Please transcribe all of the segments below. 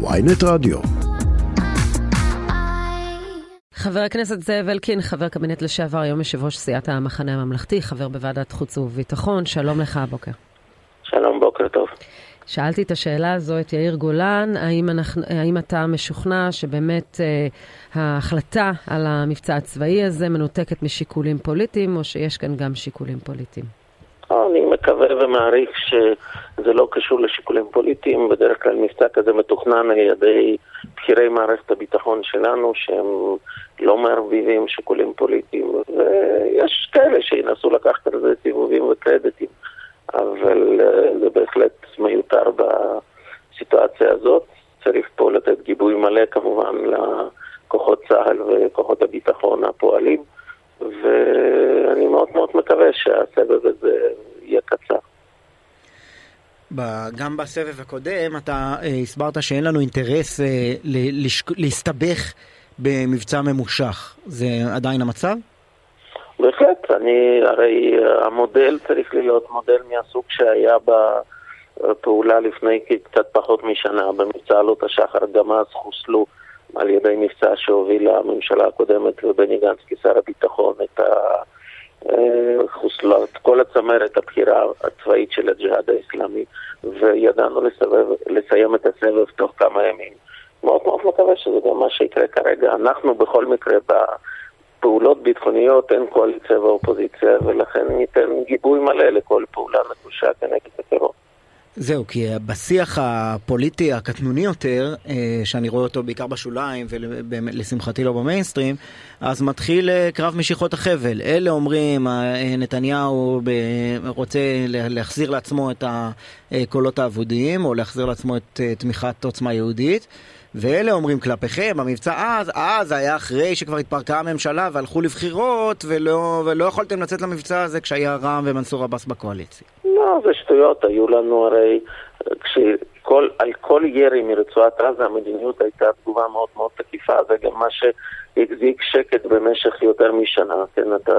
ויינט רדיו. חבר הכנסת זאב אלקין, חבר קבינט לשעבר, היום יושב ראש סיעת המחנה הממלכתי, חבר בוועדת חוץ וביטחון, שלום לך הבוקר. שלום, בוקר טוב. שאלתי את השאלה הזו את יאיר גולן, האם, אנחנו, האם אתה משוכנע שבאמת אה, ההחלטה על המבצע הצבאי הזה מנותקת משיקולים פוליטיים, או שיש כאן גם שיקולים פוליטיים? אני מקווה ומעריך שזה לא קשור לשיקולים פוליטיים. בדרך כלל מבצע כזה מתוכנן על ידי בכירי מערכת הביטחון שלנו, שהם לא מערבבים שיקולים פוליטיים, ויש כאלה שינסו לקחת על זה סיבובים וקרדיטים, אבל אה, זה בהחלט מיותר בסיטואציה הזאת. צריך פה לתת גיבוי מלא כמובן לכוחות צה"ל וכוחות הביטחון הפועלים. ואני מאוד מאוד מקווה שהסבב הזה יהיה קצר. גם בסבב הקודם אתה אה, הסברת שאין לנו אינטרס אה, להסתבך במבצע ממושך. זה עדיין המצב? בהחלט, אני, הרי אה, המודל צריך להיות מודל מהסוג שהיה בפעולה לפני קצת פחות משנה, במבצע עלות השחר, גם אז חוסלו על ידי מבצע שהובילה הממשלה הקודמת ובני גנץ כשר הביטחון את ה... חוסלה את כל הצמרת הבכירה הצבאית של הג'יהאד האסלאמי וידענו לסבב, לסיים את הסבב תוך כמה ימים. מאוד מאוד מקווה שזה גם מה שיקרה כרגע. אנחנו בכל מקרה בפעולות ביטחוניות אין קואליציה ואופוזיציה ולכן ניתן גיבוי מלא לכל פעולה נחושה כנגד הטרור. זהו, כי בשיח הפוליטי הקטנוני יותר, אה, שאני רואה אותו בעיקר בשוליים ולשמחתי לא במיינסטרים, אז מתחיל אה, קרב משיכות החבל. אלה אומרים, אה, נתניהו רוצה להחזיר לעצמו את הקולות האבודיים, או להחזיר לעצמו את תמיכת עוצמה יהודית. ואלה אומרים כלפיכם, המבצע אז, אז היה אחרי שכבר התפרקה הממשלה והלכו לבחירות ולא, ולא יכולתם לצאת למבצע הזה כשהיה רע"מ ומנסור עבאס בקואליציה. לא, זה שטויות, היו לנו הרי, כשכל, על כל ירי מרצועת עזה המדיניות הייתה תגובה מאוד מאוד תקיפה, זה גם מה שהחזיק שקט במשך יותר משנה, כן, אתה,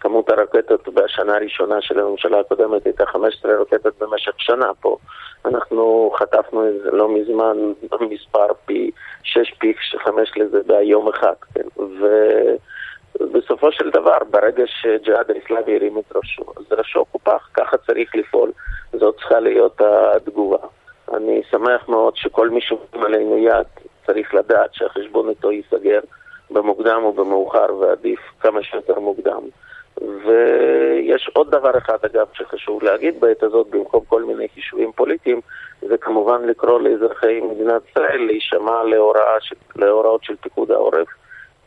כמות הרקטות בשנה הראשונה של הממשלה הקודמת הייתה 15 רקטות במשך שנה פה. אנחנו חטפנו לא מזמן מספר פי 6 פי 5 לזה ביום אחד, כן, ו... בסופו של דבר, ברגע שג'יהאד האסלאמי הרים את ראשו, אז ראשו קופח, ככה צריך לפעול, זאת צריכה להיות התגובה. אני שמח מאוד שכל מי שאומרים עלינו יד צריך לדעת שהחשבון איתו ייסגר במוקדם או במאוחר, ועדיף כמה שיותר מוקדם. ויש עוד דבר אחד, אגב, שחשוב להגיד בעת הזאת, במקום כל מיני חישובים פוליטיים, זה כמובן לקרוא לאזרחי מדינת ישראל להישמע להוראות של פיקוד העורף.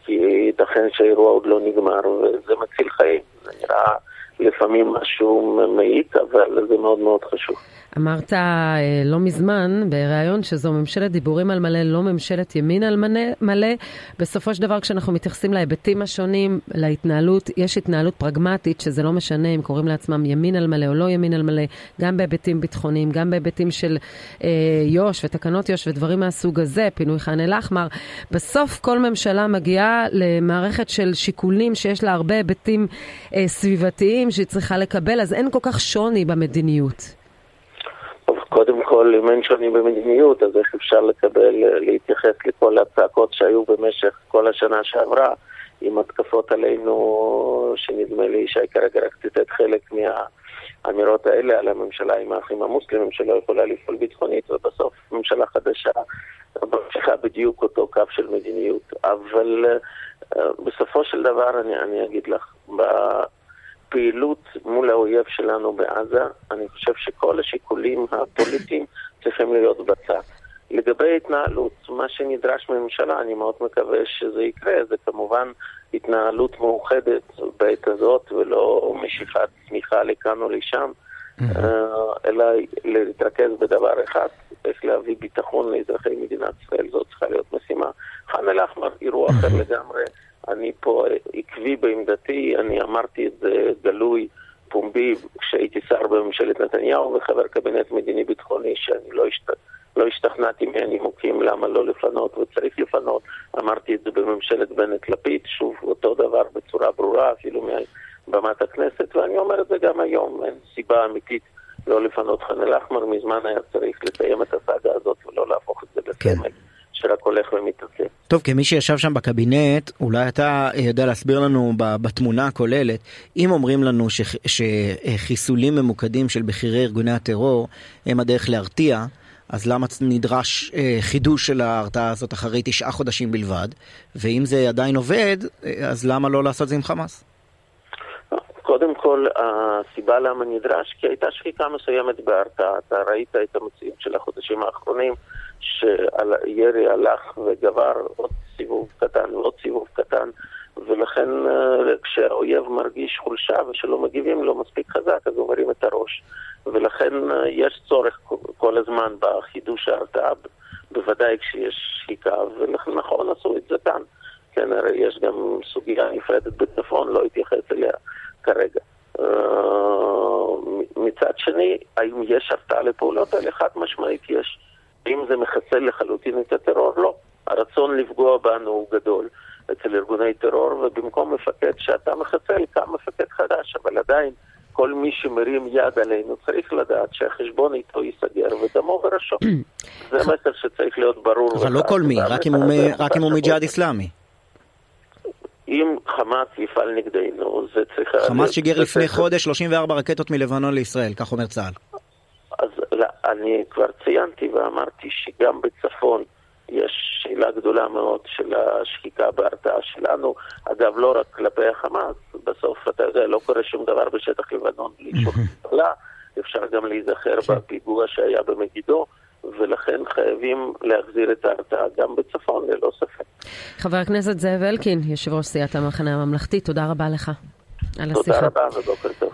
כי ייתכן שהאירוע עוד לא נגמר וזה מציל חיים. זה נראה לפעמים משהו מעיק, אבל זה מאוד מאוד חשוב. אמרת אה, לא מזמן בריאיון שזו ממשלת דיבורים על מלא, לא ממשלת ימין על מלא. בסופו של דבר, כשאנחנו מתייחסים להיבטים השונים, להתנהלות, יש התנהלות פרגמטית, שזה לא משנה אם קוראים לעצמם ימין על מלא או לא ימין על מלא, גם בהיבטים ביטחוניים, גם בהיבטים של אה, יו"ש ותקנות יו"ש ודברים מהסוג הזה, פינוי ח'אן אל-אחמר. בסוף כל ממשלה מגיעה למערכת של שיקולים שיש לה הרבה היבטים אה, סביבתיים שהיא צריכה לקבל, אז אין כל כך שוני במדיניות. קודם כל, אם אין שוני במדיניות, אז איך אפשר לקבל, להתייחס לכל הצעקות שהיו במשך כל השנה שעברה, עם התקפות עלינו, שנדמה לי שי כרגע רק ציטט חלק מהאמירות האלה על הממשלה עם האחים המוסלמים שלא יכולה לפעול ביטחונית, ובסוף ממשלה חדשה ממשיכה בדיוק אותו קו של מדיניות. אבל uh, בסופו של דבר, אני, אני אגיד לך, פעילות מול האויב שלנו בעזה, אני חושב שכל השיקולים הפוליטיים צריכים להיות בצד. לגבי התנהלות, מה שנדרש מהממשלה, אני מאוד מקווה שזה יקרה, זה כמובן התנהלות מאוחדת בעת הזאת ולא משיכת תמיכה לכאן או לשם, אה, אלא להתרכז בדבר אחד, איך להביא ביטחון לאזרחי מדינת ישראל, זאת צריכה להיות משימה. ח'אן אל-אחמר, אירוע אחר לגמרי. אני פה עקבי בעמדתי, אני אמרתי את זה גלוי, פומבי, כשהייתי שר בממשלת נתניהו וחבר קבינט מדיני-ביטחוני, שאני לא, השת... לא השתכנעתי מהנימוקים למה לא לפנות וצריך לפנות. אמרתי את זה בממשלת בנט-לפיד, שוב אותו דבר בצורה ברורה, אפילו מבמת הכנסת, ואני אומר את זה גם היום, אין סיבה אמיתית לא לפנות ח'אן אל-אחמר, מזמן היה צריך לסיים את הסאגה הזאת ולא להפוך את זה כן. הסמל, שרק הולך ומתעצם. טוב, כמי שישב שם בקבינט, אולי אתה יודע להסביר לנו בתמונה הכוללת, אם אומרים לנו ש, שחיסולים ממוקדים של בכירי ארגוני הטרור הם הדרך להרתיע, אז למה נדרש אה, חידוש של ההרתעה הזאת אחרי תשעה חודשים בלבד? ואם זה עדיין עובד, אה, אז למה לא לעשות זה עם חמאס? קודם כל, הסיבה למה נדרש, כי הייתה שחיקה מסוימת בהרתעה. אתה ראית את המציאות של החודשים האחרונים, שהירי הלך וגבר עוד סיבוב קטן ועוד סיבוב קטן, ולכן אה, כשהאויב מרגיש חולשה ושלא מגיבים לו מספיק חזק, אז הוא מרים את הראש. ולכן אה, יש צורך כל הזמן בחידוש ההרתעה, בוודאי כשיש שחיקה, ונכון עשו את זה כאן. כן, הרי יש גם סוגיה נפרדת בצפון, לא אתייחס אליה כרגע. אה, מצד שני, האם יש הרתעה לפעולות האלה? חד משמעית יש. האם זה מחסל לחלוטין את הטרור? לא. הרצון לפגוע בנו הוא גדול אצל ארגוני טרור, ובמקום מפקד שאתה מחסל, קם מפקד חדש, אבל עדיין כל מי שמרים יד עלינו צריך לדעת שהחשבון איתו ייסגר ודמו בראשו. זה מסר שצריך להיות ברור. אבל לא כל מי, רק אם הוא מג'יהאד איסלאמי. אם חמאס יפעל נגדנו, זה צריך... חמאס שיגר לפני חודש 34 רקטות מלבנון לישראל, כך אומר צה"ל. אז לא, אני כבר ציינתי ואמרתי שגם בצפון יש שאלה גדולה מאוד של השחיקה בהרתעה שלנו. אגב, לא רק כלפי החמאס, בסוף, אתה יודע, לא קורה שום דבר בשטח לבנון בלי שום פעולה. אפשר גם להיזכר כן. בפיגוע שהיה במגידו. ולכן חייבים להחזיר את ההרתעה גם בצפון, ללא ספק. חבר הכנסת זאב אלקין, יושב ראש סיעת המחנה הממלכתי, תודה רבה לך על השיחה. תודה רבה ובוקר טוב.